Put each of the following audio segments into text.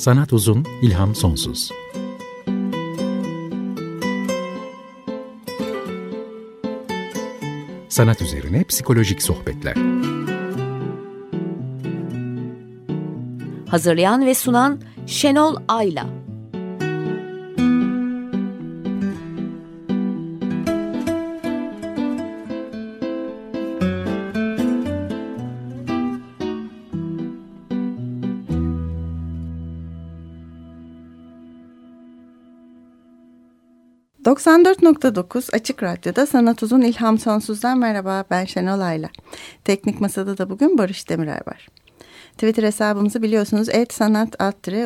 Sanat uzun, ilham sonsuz. Sanat üzerine psikolojik sohbetler. Hazırlayan ve sunan Şenol Ayla. 94.9 Açık Radyo'da Sanat Uzun İlham Sonsuz'dan merhaba ben Şenol Ayla. Teknik Masada da bugün Barış Demirer var. Twitter hesabımızı biliyorsunuz et sanat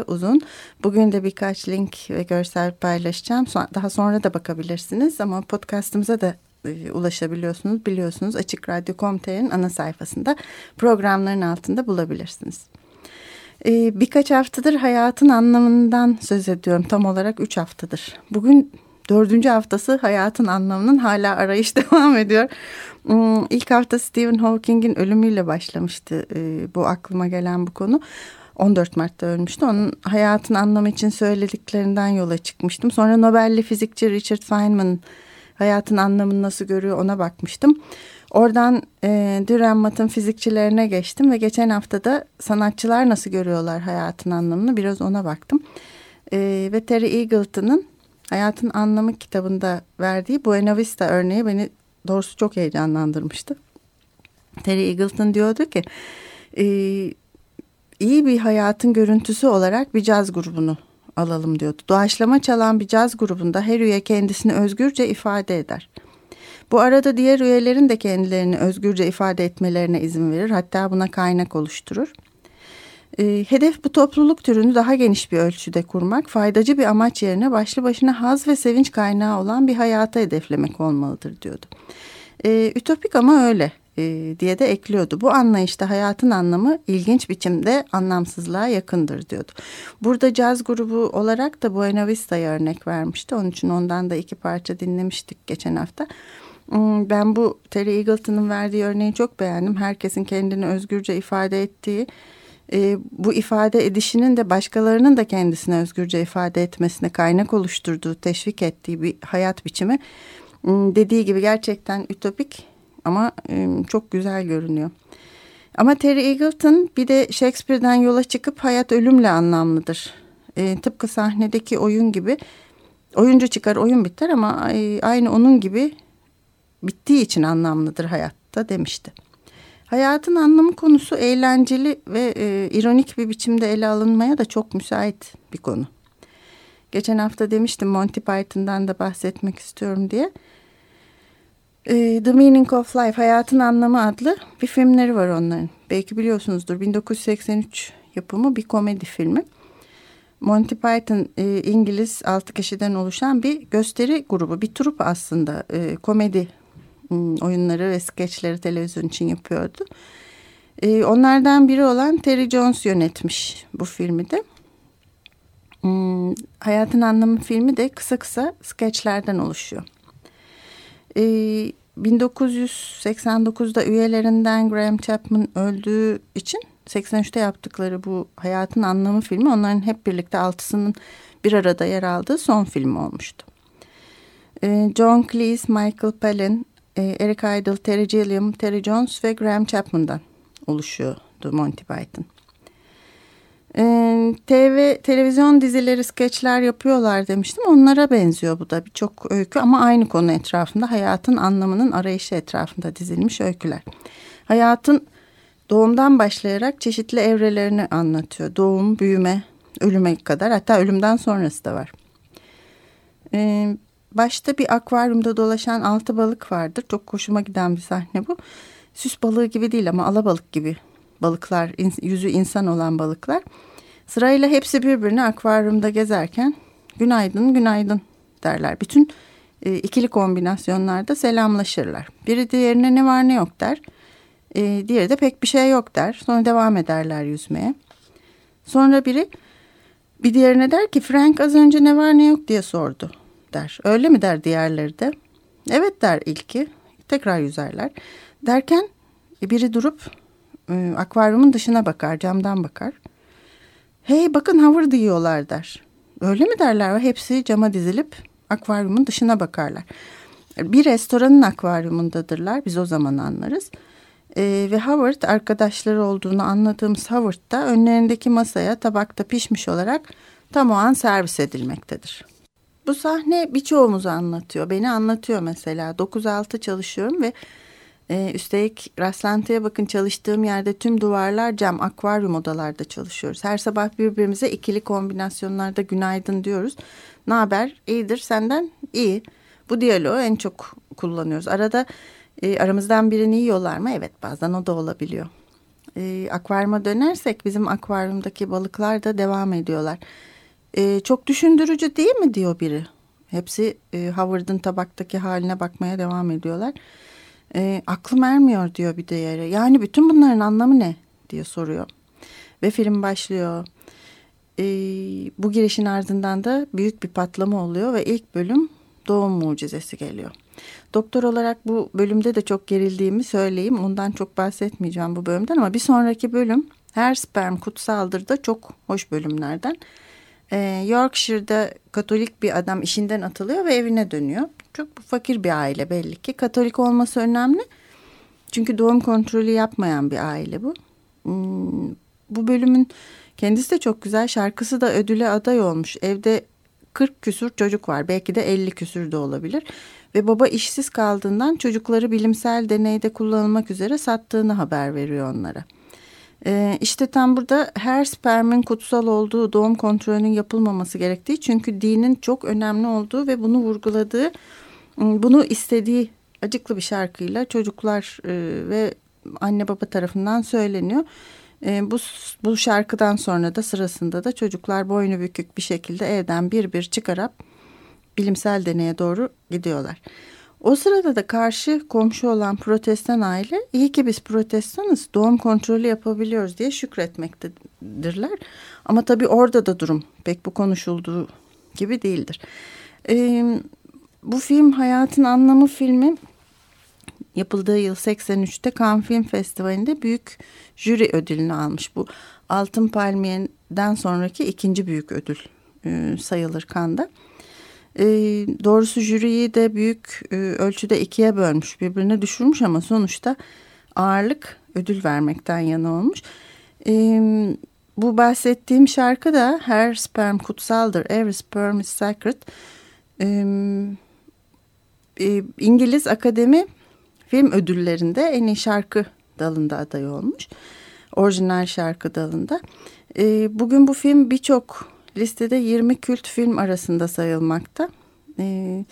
uzun. Bugün de birkaç link ve görsel paylaşacağım. Daha sonra da bakabilirsiniz ama podcastımıza da e, ulaşabiliyorsunuz. Biliyorsunuz Açık Radyo.com.tr'in ana sayfasında programların altında bulabilirsiniz. E, birkaç haftadır hayatın anlamından söz ediyorum. Tam olarak üç haftadır. Bugün dördüncü haftası hayatın anlamının hala arayış devam ediyor. Hmm, ilk hafta Stephen Hawking'in ölümüyle başlamıştı e, bu aklıma gelen bu konu. 14 Mart'ta ölmüştü. Onun hayatın anlamı için söylediklerinden yola çıkmıştım. Sonra Nobel'li fizikçi Richard Feynman hayatın anlamını nasıl görüyor ona bakmıştım. Oradan e, Dürrenmatt'ın fizikçilerine geçtim ve geçen hafta da sanatçılar nasıl görüyorlar hayatın anlamını biraz ona baktım. E, ve Terry Eagleton'ın Hayatın Anlamı kitabında verdiği Buena Vista örneği beni doğrusu çok heyecanlandırmıştı. Terry Eagleton diyordu ki e, iyi bir hayatın görüntüsü olarak bir caz grubunu alalım diyordu. Doğaçlama çalan bir caz grubunda her üye kendisini özgürce ifade eder. Bu arada diğer üyelerin de kendilerini özgürce ifade etmelerine izin verir. Hatta buna kaynak oluşturur. E, hedef bu topluluk türünü daha geniş bir ölçüde kurmak, faydacı bir amaç yerine başlı başına haz ve sevinç kaynağı olan bir hayata hedeflemek olmalıdır diyordu. E, ütopik ama öyle e, diye de ekliyordu. Bu anlayışta hayatın anlamı ilginç biçimde anlamsızlığa yakındır diyordu. Burada caz grubu olarak da Buena Vista'ya örnek vermişti. Onun için ondan da iki parça dinlemiştik geçen hafta. Hmm, ben bu Terry Eagleton'un verdiği örneği çok beğendim. Herkesin kendini özgürce ifade ettiği e, bu ifade edişinin de başkalarının da kendisine özgürce ifade etmesine kaynak oluşturduğu, teşvik ettiği bir hayat biçimi hmm, dediği gibi gerçekten ütopik ama e, çok güzel görünüyor. Ama Terry Eagleton bir de Shakespeare'den yola çıkıp hayat ölümle anlamlıdır. E, tıpkı sahnedeki oyun gibi oyuncu çıkar oyun biter ama aynı onun gibi bittiği için anlamlıdır hayatta demişti. Hayatın anlamı konusu eğlenceli ve e, ironik bir biçimde ele alınmaya da çok müsait bir konu. Geçen hafta demiştim Monty Python'dan da bahsetmek istiyorum diye. E, The Meaning of Life, Hayatın Anlamı adlı bir filmleri var onların. Belki biliyorsunuzdur 1983 yapımı bir komedi filmi. Monty Python e, İngiliz altı kişiden oluşan bir gösteri grubu, bir trup aslında e, komedi oyunları ve skeçleri televizyon için yapıyordu. E, onlardan biri olan Terry Jones yönetmiş bu filmi de. Hmm, Hayatın Anlamı filmi de kısa kısa skeçlerden oluşuyor. E, 1989'da üyelerinden Graham Chapman öldüğü için 83'te yaptıkları bu Hayatın Anlamı filmi onların hep birlikte altısının bir arada yer aldığı son film olmuştu. John Cleese, Michael Palin, e, Eric Idle, Terry Gilliam, Terry Jones ve Graham Chapman'dan oluşuyordu Monty Python. E, TV, televizyon dizileri, skeçler yapıyorlar demiştim. Onlara benziyor bu da birçok öykü ama aynı konu etrafında hayatın anlamının arayışı etrafında dizilmiş öyküler. Hayatın doğumdan başlayarak çeşitli evrelerini anlatıyor. Doğum, büyüme, ölüme kadar hatta ölümden sonrası da var. Ee, Başta bir akvaryumda dolaşan altı balık vardır. Çok hoşuma giden bir sahne bu. Süs balığı gibi değil ama alabalık gibi balıklar, yüzü insan olan balıklar. Sırayla hepsi birbirine akvaryumda gezerken günaydın günaydın derler. Bütün e, ikili kombinasyonlarda selamlaşırlar. Biri diğerine ne var ne yok der. E, diğeri de pek bir şey yok der. Sonra devam ederler yüzmeye. Sonra biri bir diğerine der ki Frank az önce ne var ne yok diye sordu der. Öyle mi der diğerleri de? Evet der ilki. Tekrar yüzerler. Derken e, biri durup e, akvaryumun dışına bakar, camdan bakar. Hey bakın Howard yiyorlar der. Öyle mi derler ve hepsi cama dizilip akvaryumun dışına bakarlar. Bir restoranın akvaryumundadırlar biz o zaman anlarız. Ee, ve Howard arkadaşları olduğunu anladığımız Howard da önlerindeki masaya tabakta pişmiş olarak tam o an servis edilmektedir. Bu sahne birçoğumuzu anlatıyor. Beni anlatıyor mesela. 9-6 çalışıyorum ve e, üstelik rastlantıya bakın çalıştığım yerde tüm duvarlar cam, akvaryum odalarda çalışıyoruz. Her sabah birbirimize ikili kombinasyonlarda günaydın diyoruz. Ne haber? İyidir senden? İyi. Bu diyaloğu en çok kullanıyoruz. Arada e, aramızdan birini yiyorlar mı? Evet bazen o da olabiliyor. E, akvaryuma dönersek bizim akvaryumdaki balıklar da devam ediyorlar. E, çok düşündürücü değil mi diyor biri. Hepsi e, Howard'ın tabaktaki haline bakmaya devam ediyorlar. E, aklım ermiyor diyor bir diğeri. Yani bütün bunların anlamı ne diye soruyor. Ve film başlıyor. E, bu girişin ardından da büyük bir patlama oluyor ve ilk bölüm doğum mucizesi geliyor. Doktor olarak bu bölümde de çok gerildiğimi söyleyeyim. Ondan çok bahsetmeyeceğim bu bölümden ama bir sonraki bölüm her sperm kutsaldır da çok hoş bölümlerden. Ee, Yorkshire'da Katolik bir adam işinden atılıyor ve evine dönüyor. Çok fakir bir aile belli ki. Katolik olması önemli. Çünkü doğum kontrolü yapmayan bir aile bu. Hmm, bu bölümün kendisi de çok güzel. Şarkısı da ödüle aday olmuş. Evde 40 küsur çocuk var. Belki de 50 küsür de olabilir. Ve baba işsiz kaldığından çocukları bilimsel deneyde kullanılmak üzere sattığını haber veriyor onlara. Ee, işte tam burada her spermin kutsal olduğu doğum kontrolünün yapılmaması gerektiği çünkü dinin çok önemli olduğu ve bunu vurguladığı ıı, bunu istediği acıklı bir şarkıyla çocuklar e, ve anne baba tarafından söyleniyor. E, bu, bu şarkıdan sonra da sırasında da çocuklar boynu bükük bir şekilde evden bir bir çıkarıp bilimsel deneye doğru gidiyorlar. O sırada da karşı komşu olan protestan aile iyi ki biz protestanız doğum kontrolü yapabiliyoruz diye şükretmektedirler. Ama tabii orada da durum pek bu konuşulduğu gibi değildir. Ee, bu film Hayatın Anlamı filmi yapıldığı yıl 83'te Cannes Film Festivali'nde büyük jüri ödülünü almış. Bu Altın Palmiye'den sonraki ikinci büyük ödül e, sayılır Cannes'da. E, doğrusu jüriyi de büyük e, ölçüde ikiye bölmüş birbirine düşürmüş ama sonuçta ağırlık ödül vermekten yana olmuş. E, bu bahsettiğim şarkı da her sperm kutsaldır. Every sperm is sacred. E, e, İngiliz Akademi film ödüllerinde en iyi şarkı dalında aday olmuş. Orijinal şarkı dalında. E, bugün bu film birçok listede 20 kült film arasında sayılmakta. E,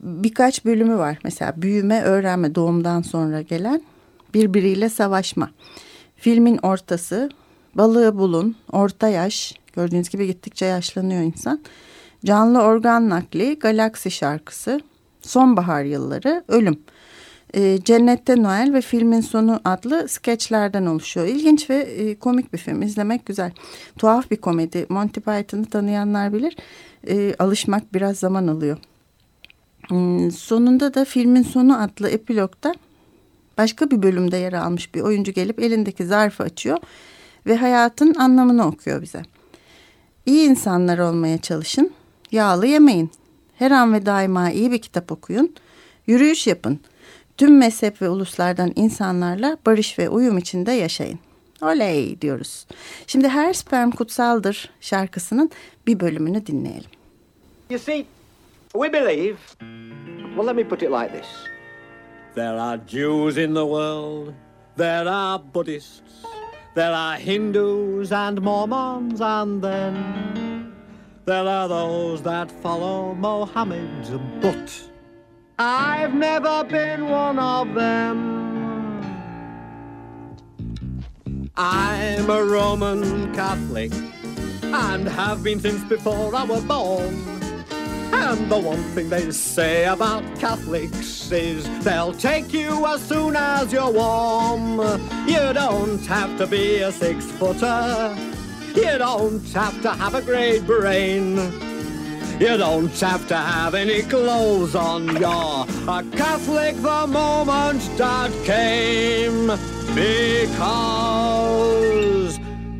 birkaç bölümü var. Mesela büyüme, öğrenme, doğumdan sonra gelen birbiriyle savaşma. Filmin ortası, balığı bulun, orta yaş, gördüğünüz gibi gittikçe yaşlanıyor insan. Canlı organ nakli, galaksi şarkısı, sonbahar yılları, ölüm e, Cennette Noel ve filmin sonu adlı skeçlerden oluşuyor. İlginç ve e, komik bir film. izlemek güzel. Tuhaf bir komedi. Monty Python'ı tanıyanlar bilir. E, alışmak biraz zaman alıyor. Hmm, sonunda da filmin sonu adlı epilogda başka bir bölümde yer almış bir oyuncu gelip elindeki zarfı açıyor ve hayatın anlamını okuyor bize. İyi insanlar olmaya çalışın, yağlı yemeyin, her an ve daima iyi bir kitap okuyun, yürüyüş yapın, Tüm mezhep ve uluslardan insanlarla barış ve uyum içinde yaşayın. Oley diyoruz. Şimdi her sperm kutsaldır şarkısının bir bölümünü dinleyelim. You see, we believe, well let me put it like this. There are Jews in the world, there are Buddhists, there are Hindus and Mormons and then there are those that follow Mohammed but I've never been one of them. I'm a Roman Catholic and have been since before I was born. And the one thing they say about Catholics is they'll take you as soon as you're warm. You don't have to be a six footer. You don't have to have a great brain. You don't have to have any clothes on. You're a Catholic the moment that came. Because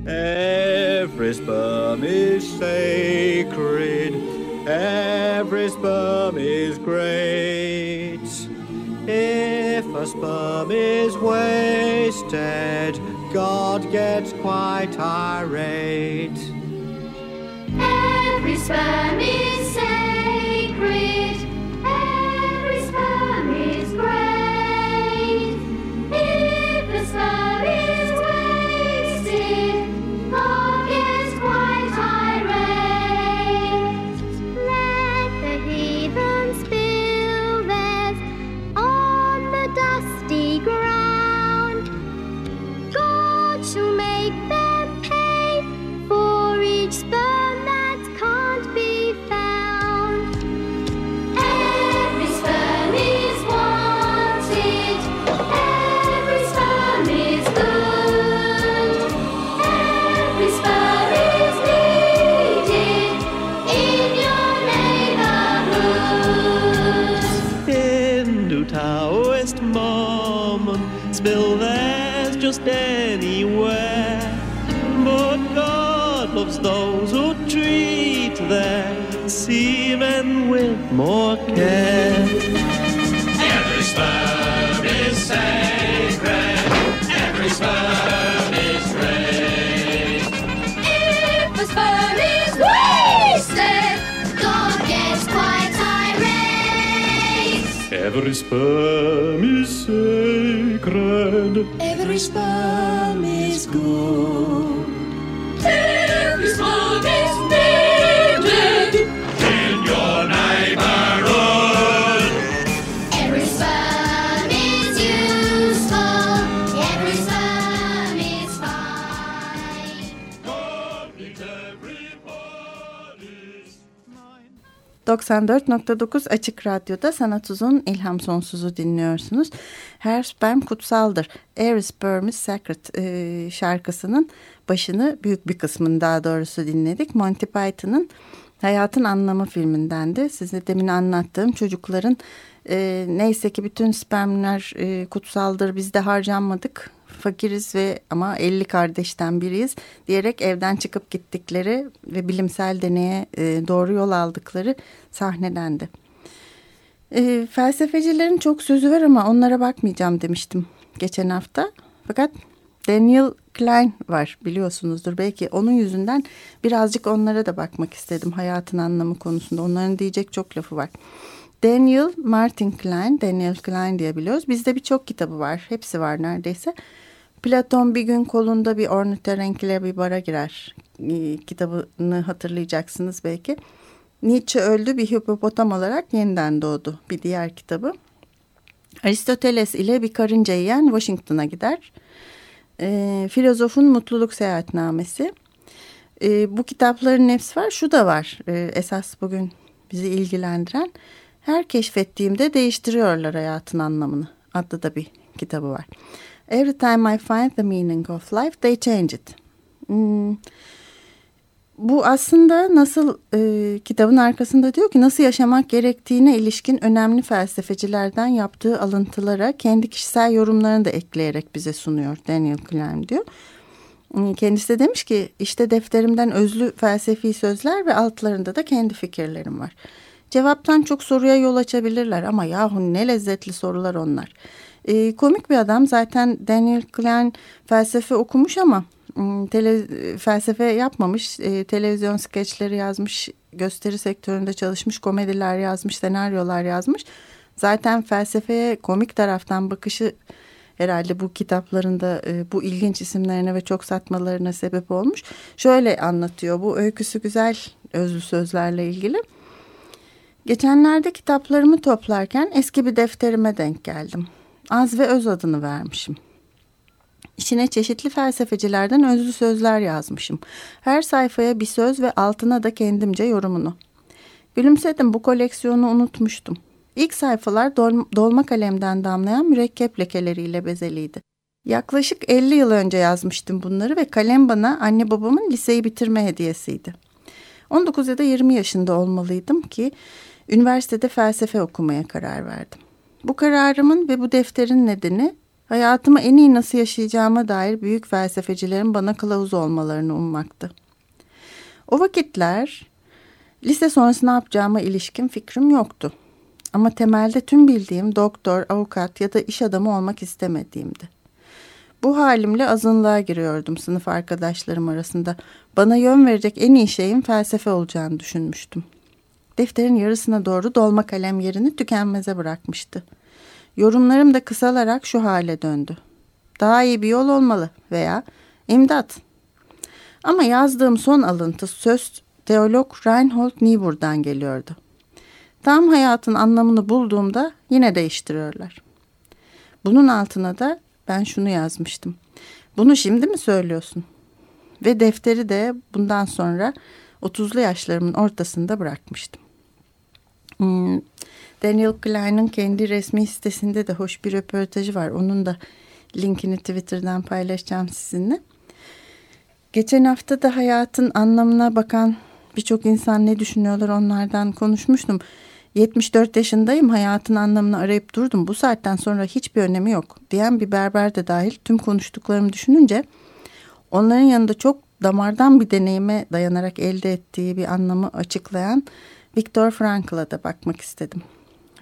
Every sperm is sacred, every sperm is great. If a sperm is wasted, God gets quite irate. Every sperm spill theirs just anywhere. But God loves those who treat their semen with more care. Every sperm is sacred. Every sperm Every sperm is sacred. Every sperm is good. Every sperm is needed 94.9 Açık Radyo'da Sanat Uzun İlham Sonsuz'u dinliyorsunuz. Her sperm kutsaldır. Every sperm is sacred e, şarkısının başını büyük bir kısmını daha doğrusu dinledik. Monty Python'ın Hayatın Anlamı filminden de size demin anlattığım çocukların e, neyse ki bütün spermler e, kutsaldır biz de harcanmadık fakiriz ve ama 50 kardeşten biriyiz diyerek evden çıkıp gittikleri ve bilimsel deneye e, doğru yol aldıkları sahnelendi. E, felsefecilerin çok sözü var ama onlara bakmayacağım demiştim geçen hafta. Fakat Daniel Klein var biliyorsunuzdur belki onun yüzünden birazcık onlara da bakmak istedim hayatın anlamı konusunda. Onların diyecek çok lafı var. Daniel Martin Klein, Daniel Klein diye biliyoruz. Bizde birçok kitabı var. Hepsi var neredeyse. Platon bir gün kolunda bir ornitorenkle bir bara girer. Ee, kitabını hatırlayacaksınız belki. Nietzsche öldü bir hipopotam olarak yeniden doğdu bir diğer kitabı. Aristoteles ile bir karınca yiyen Washington'a gider. Ee, filozofun mutluluk seyahatnamesi. Ee, bu kitapların hepsi var. Şu da var ee, esas bugün bizi ilgilendiren. Her keşfettiğimde değiştiriyorlar hayatın anlamını adlı da bir kitabı var. Every time I find the meaning of life, they change it. Hmm. Bu aslında nasıl e, kitabın arkasında diyor ki nasıl yaşamak gerektiğine ilişkin önemli felsefecilerden yaptığı alıntılara kendi kişisel yorumlarını da ekleyerek bize sunuyor Daniel Klein diyor. Hmm, Kendisi de demiş ki işte defterimden özlü felsefi sözler ve altlarında da kendi fikirlerim var. Cevaptan çok soruya yol açabilirler ama yahu ne lezzetli sorular onlar. E, komik bir adam zaten Daniel Klein felsefe okumuş ama m, tele, felsefe yapmamış. E, televizyon skeçleri yazmış, gösteri sektöründe çalışmış, komediler yazmış, senaryolar yazmış. Zaten felsefeye komik taraftan bakışı herhalde bu kitaplarında e, bu ilginç isimlerine ve çok satmalarına sebep olmuş. Şöyle anlatıyor bu öyküsü güzel özlü sözlerle ilgili. Geçenlerde kitaplarımı toplarken eski bir defterime denk geldim. Az ve öz adını vermişim. İçine çeşitli felsefecilerden özlü sözler yazmışım. Her sayfaya bir söz ve altına da kendimce yorumunu. Gülümsedim bu koleksiyonu unutmuştum. İlk sayfalar dol dolma kalemden damlayan mürekkep lekeleriyle bezeliydi. Yaklaşık 50 yıl önce yazmıştım bunları ve kalem bana anne babamın liseyi bitirme hediyesiydi. 19 ya da 20 yaşında olmalıydım ki üniversitede felsefe okumaya karar verdim. Bu kararımın ve bu defterin nedeni hayatımı en iyi nasıl yaşayacağıma dair büyük felsefecilerin bana kılavuz olmalarını ummaktı. O vakitler lise sonrası ne yapacağıma ilişkin fikrim yoktu. Ama temelde tüm bildiğim doktor, avukat ya da iş adamı olmak istemediğimdi. Bu halimle azınlığa giriyordum sınıf arkadaşlarım arasında. Bana yön verecek en iyi şeyin felsefe olacağını düşünmüştüm. Defterin yarısına doğru dolma kalem yerini tükenmeze bırakmıştı. Yorumlarım da kısalarak şu hale döndü. Daha iyi bir yol olmalı veya imdat. Ama yazdığım son alıntı söz teolog Reinhold Niebuhr'dan geliyordu. Tam hayatın anlamını bulduğumda yine değiştiriyorlar. Bunun altına da ben şunu yazmıştım. Bunu şimdi mi söylüyorsun? Ve defteri de bundan sonra 30'lu yaşlarımın ortasında bırakmıştım. Hmm, Daniel Klein'ın kendi resmi sitesinde de hoş bir röportajı var. Onun da linkini Twitter'dan paylaşacağım sizinle. Geçen hafta da hayatın anlamına bakan birçok insan ne düşünüyorlar onlardan konuşmuştum. 74 yaşındayım hayatın anlamını arayıp durdum. Bu saatten sonra hiçbir önemi yok diyen bir berber de dahil tüm konuştuklarımı düşününce onların yanında çok damardan bir deneyime dayanarak elde ettiği bir anlamı açıklayan Viktor Frankl'a da bakmak istedim.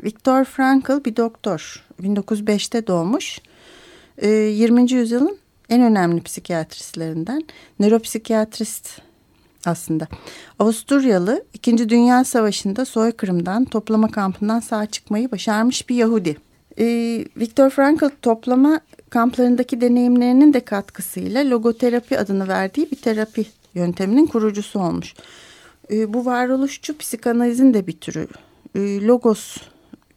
Viktor Frankl bir doktor. 1905'te doğmuş. 20. Ee, yüzyılın en önemli psikiyatristlerinden. Nöropsikiyatrist aslında. Avusturyalı 2. Dünya Savaşı'nda soykırımdan toplama kampından sağ çıkmayı başarmış bir Yahudi. Ee, Viktor Frankl toplama kamplarındaki deneyimlerinin de katkısıyla logoterapi adını verdiği bir terapi yönteminin kurucusu olmuş. Ee, bu varoluşçu psikanalizin de bir türü. Ee, logos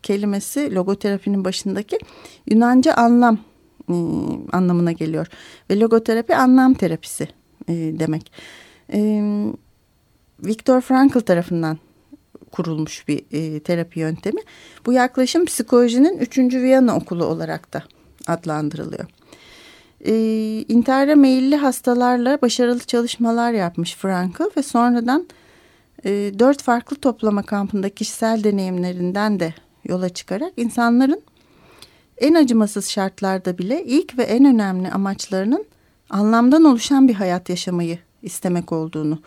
kelimesi logoterapinin başındaki Yunanca anlam e, anlamına geliyor. Ve logoterapi anlam terapisi e, demek. E, Viktor Frankl tarafından kurulmuş bir e, terapi yöntemi. Bu yaklaşım psikolojinin 3. Viyana okulu olarak da adlandırılıyor. E, intihara meyilli hastalarla başarılı çalışmalar yapmış Frankl ve sonradan e, dört farklı toplama kampında kişisel deneyimlerinden de yola çıkarak insanların en acımasız şartlarda bile ilk ve en önemli amaçlarının anlamdan oluşan bir hayat yaşamayı istemek olduğunu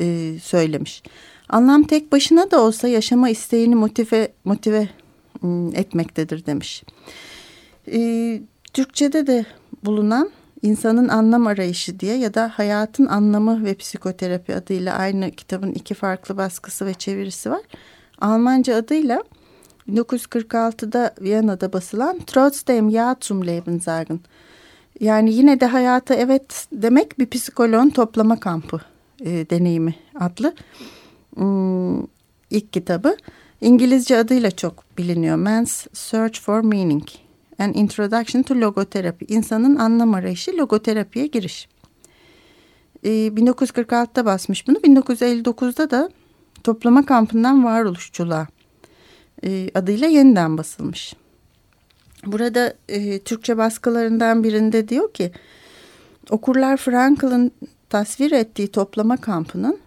e, söylemiş. Anlam tek başına da olsa yaşama isteğini motive motive etmektedir demiş. E, Türkçe'de de bulunan insanın anlam arayışı diye ya da hayatın anlamı ve psikoterapi adıyla aynı kitabın iki farklı baskısı ve çevirisi var. Almanca adıyla 1946'da Viyana'da basılan Trotzdem Ja zum Leben. Yani yine de hayata evet demek bir psikoloğun toplama kampı e, deneyimi adlı hmm, ilk kitabı. İngilizce adıyla çok biliniyor. Man's Search for Meaning. An Introduction to Logotherapy. İnsanın anlam arayışı logoterapiye giriş. E, 1946'da basmış bunu. 1959'da da toplama kampından varoluşçuluğa e, adıyla yeniden basılmış. Burada e, Türkçe baskılarından birinde diyor ki okurlar Frankl'ın tasvir ettiği toplama kampının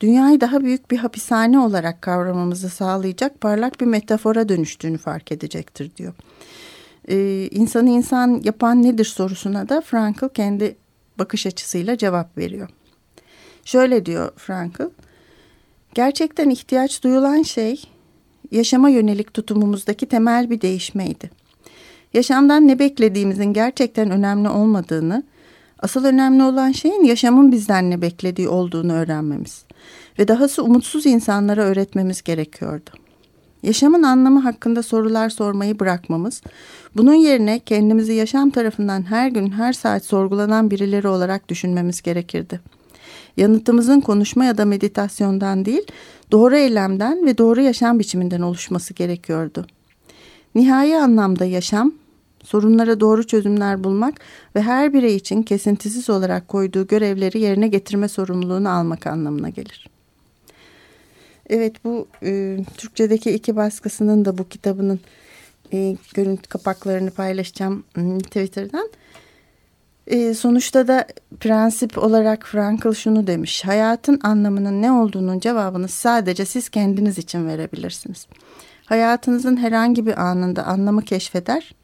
dünyayı daha büyük bir hapishane olarak kavramamızı sağlayacak parlak bir metafora dönüştüğünü fark edecektir diyor. Ee, insanı insan yapan nedir sorusuna da Frankl kendi bakış açısıyla cevap veriyor. Şöyle diyor Frankl, gerçekten ihtiyaç duyulan şey yaşama yönelik tutumumuzdaki temel bir değişmeydi. Yaşamdan ne beklediğimizin gerçekten önemli olmadığını, asıl önemli olan şeyin yaşamın bizden ne beklediği olduğunu öğrenmemiz ve dahası umutsuz insanlara öğretmemiz gerekiyordu. Yaşamın anlamı hakkında sorular sormayı bırakmamız, bunun yerine kendimizi yaşam tarafından her gün her saat sorgulanan birileri olarak düşünmemiz gerekirdi. Yanıtımızın konuşma ya da meditasyondan değil, doğru eylemden ve doğru yaşam biçiminden oluşması gerekiyordu. Nihai anlamda yaşam, sorunlara doğru çözümler bulmak ve her birey için kesintisiz olarak koyduğu görevleri yerine getirme sorumluluğunu almak anlamına gelir. Evet bu e, Türkçedeki iki baskısının da bu kitabının e, görüntü kapaklarını paylaşacağım ıı, Twitter'dan. E, sonuçta da prensip olarak Frankl şunu demiş. Hayatın anlamının ne olduğunun cevabını sadece siz kendiniz için verebilirsiniz. Hayatınızın herhangi bir anında anlamı keşfeder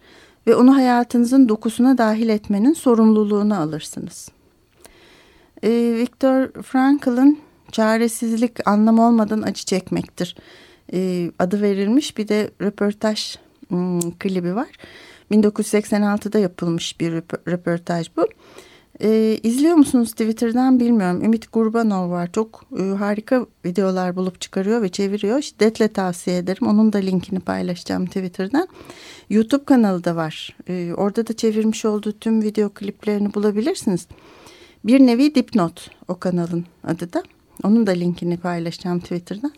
ve onu hayatınızın dokusuna dahil etmenin sorumluluğunu alırsınız. E, Viktor Frankl'ın çaresizlik anlam olmadan acı çekmektir e, adı verilmiş bir de röportaj hmm, klibi var. 1986'da yapılmış bir röportaj bu. E, izliyor musunuz Twitter'dan bilmiyorum. Ümit Gurbanov var. Çok e, harika videolar bulup çıkarıyor ve çeviriyor. Şiddetle tavsiye ederim. Onun da linkini paylaşacağım Twitter'dan. YouTube kanalı da var. E, orada da çevirmiş olduğu tüm video kliplerini bulabilirsiniz. Bir nevi dipnot o kanalın adı da. Onun da linkini paylaşacağım Twitter'dan.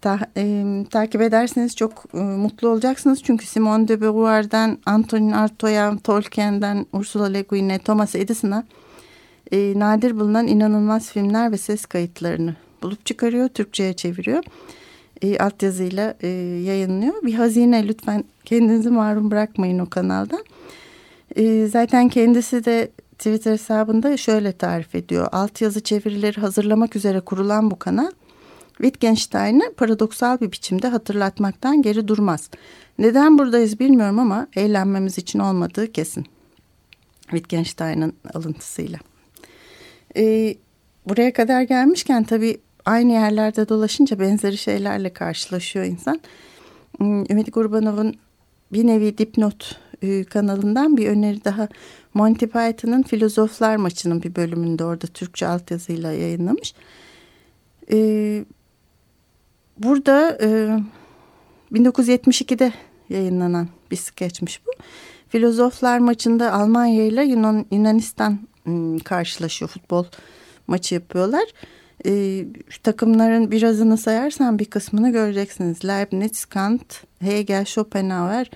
Ta, e, takip ederseniz çok e, mutlu olacaksınız. Çünkü Simone de Beauvoir'dan Antonin Artaud'a, Tolkien'den Ursula Le Guin'e, Thomas Edison'a e, nadir bulunan inanılmaz filmler ve ses kayıtlarını bulup çıkarıyor. Türkçe'ye çeviriyor. E, altyazıyla e, yayınlıyor. Bir hazine lütfen kendinizi mahrum bırakmayın o kanaldan. E, zaten kendisi de Twitter hesabında şöyle tarif ediyor. Altyazı çevirileri hazırlamak üzere kurulan bu kanal Wittgenstein'ı paradoksal bir biçimde hatırlatmaktan geri durmaz. Neden buradayız bilmiyorum ama eğlenmemiz için olmadığı kesin. Wittgenstein'ın alıntısıyla. Ee, buraya kadar gelmişken tabii aynı yerlerde dolaşınca benzeri şeylerle karşılaşıyor insan. Hmm, Ümit Gurbanov'un bir nevi dipnot e, kanalından bir öneri daha. Monty Python'ın Filozoflar Maçı'nın bir bölümünde orada Türkçe altyazıyla yayınlamış. Ee, Burada e, 1972'de yayınlanan bir skeçmiş bu. Filozoflar maçında Almanya ile Yunan, Yunanistan karşılaşıyor. Futbol maçı yapıyorlar. E, şu takımların birazını sayarsan bir kısmını göreceksiniz. Leibniz, Kant, Hegel, Schopenhauer,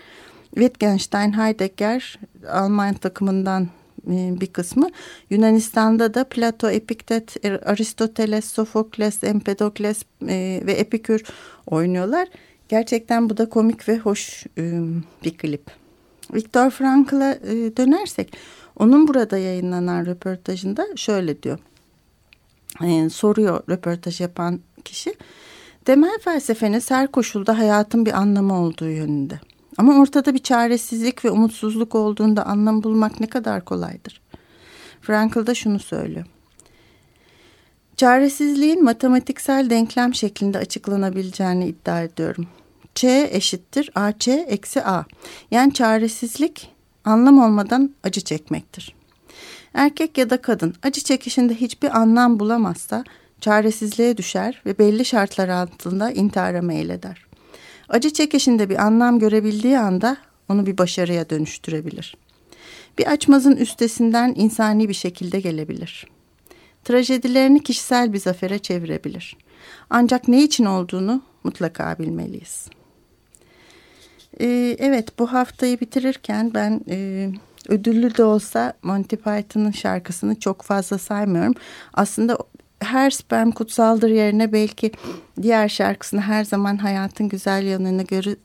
Wittgenstein, Heidegger Alman takımından e, bir kısmı. Yunanistan'da da Plato, Epiktet, Aristoteles, Sofokles, Empedokles e, ve Epikür oynuyorlar. Gerçekten bu da komik ve hoş e, bir klip. Viktor Frankl'a dönersek onun burada yayınlanan röportajında şöyle diyor. soruyor röportaj yapan kişi. Temel felsefeniz her koşulda hayatın bir anlamı olduğu yönünde. Ama ortada bir çaresizlik ve umutsuzluk olduğunda anlam bulmak ne kadar kolaydır. Frankl da şunu söylüyor. Çaresizliğin matematiksel denklem şeklinde açıklanabileceğini iddia ediyorum. Ç eşittir AC eksi A. Yani çaresizlik anlam olmadan acı çekmektir. Erkek ya da kadın acı çekişinde hiçbir anlam bulamazsa çaresizliğe düşer ve belli şartlar altında intihara meyleder. Acı çekişinde bir anlam görebildiği anda onu bir başarıya dönüştürebilir. Bir açmazın üstesinden insani bir şekilde gelebilir. Trajedilerini kişisel bir zafere çevirebilir. Ancak ne için olduğunu mutlaka bilmeliyiz. Ee, evet bu haftayı bitirirken ben e, ödüllü de olsa Monty Python'ın şarkısını çok fazla saymıyorum. Aslında her sperm kutsaldır yerine belki diğer şarkısını her zaman hayatın güzel yanını görü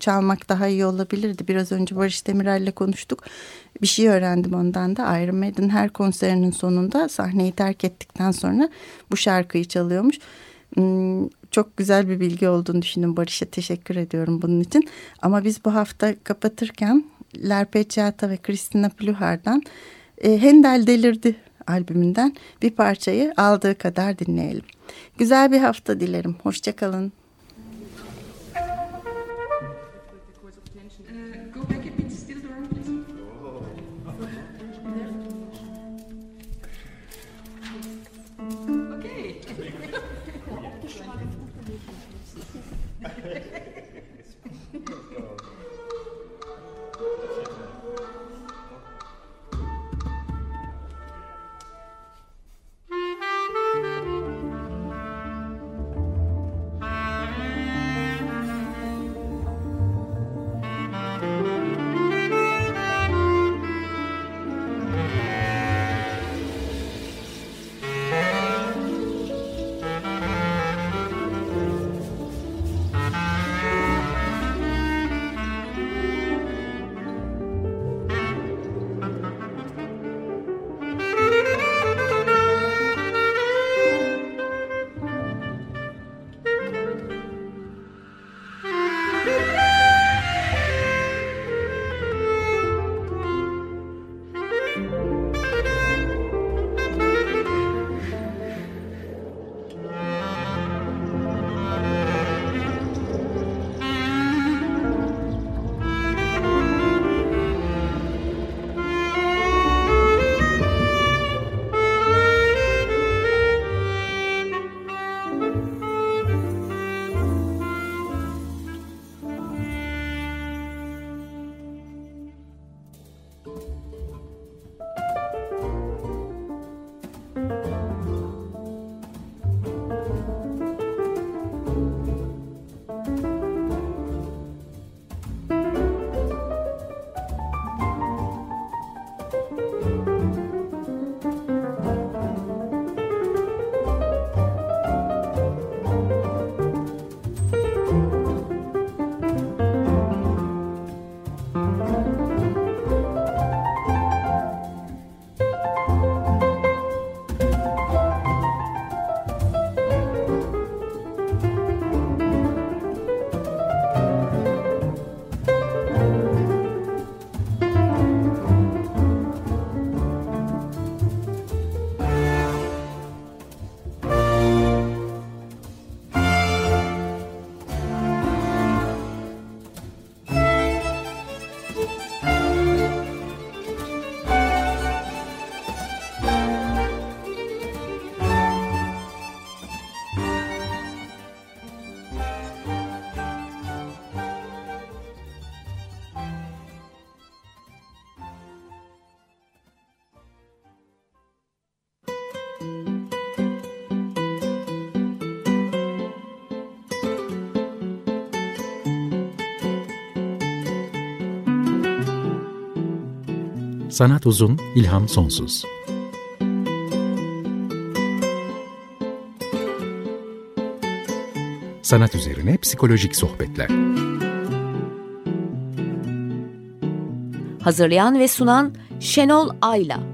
çalmak daha iyi olabilirdi. Biraz önce Barış Demirel'le konuştuk. Bir şey öğrendim ondan da. Iron Maiden her konserinin sonunda sahneyi terk ettikten sonra bu şarkıyı çalıyormuş. Hmm, çok güzel bir bilgi olduğunu düşündüm. Barış'a teşekkür ediyorum bunun için. Ama biz bu hafta kapatırken Lerpeciata ve Christina Pluhar'dan e, Hendel delirdi albümünden bir parçayı aldığı kadar dinleyelim. Güzel bir hafta dilerim. Hoşçakalın. Sanat uzun, ilham sonsuz. Sanat üzerine psikolojik sohbetler. Hazırlayan ve sunan Şenol Ayla.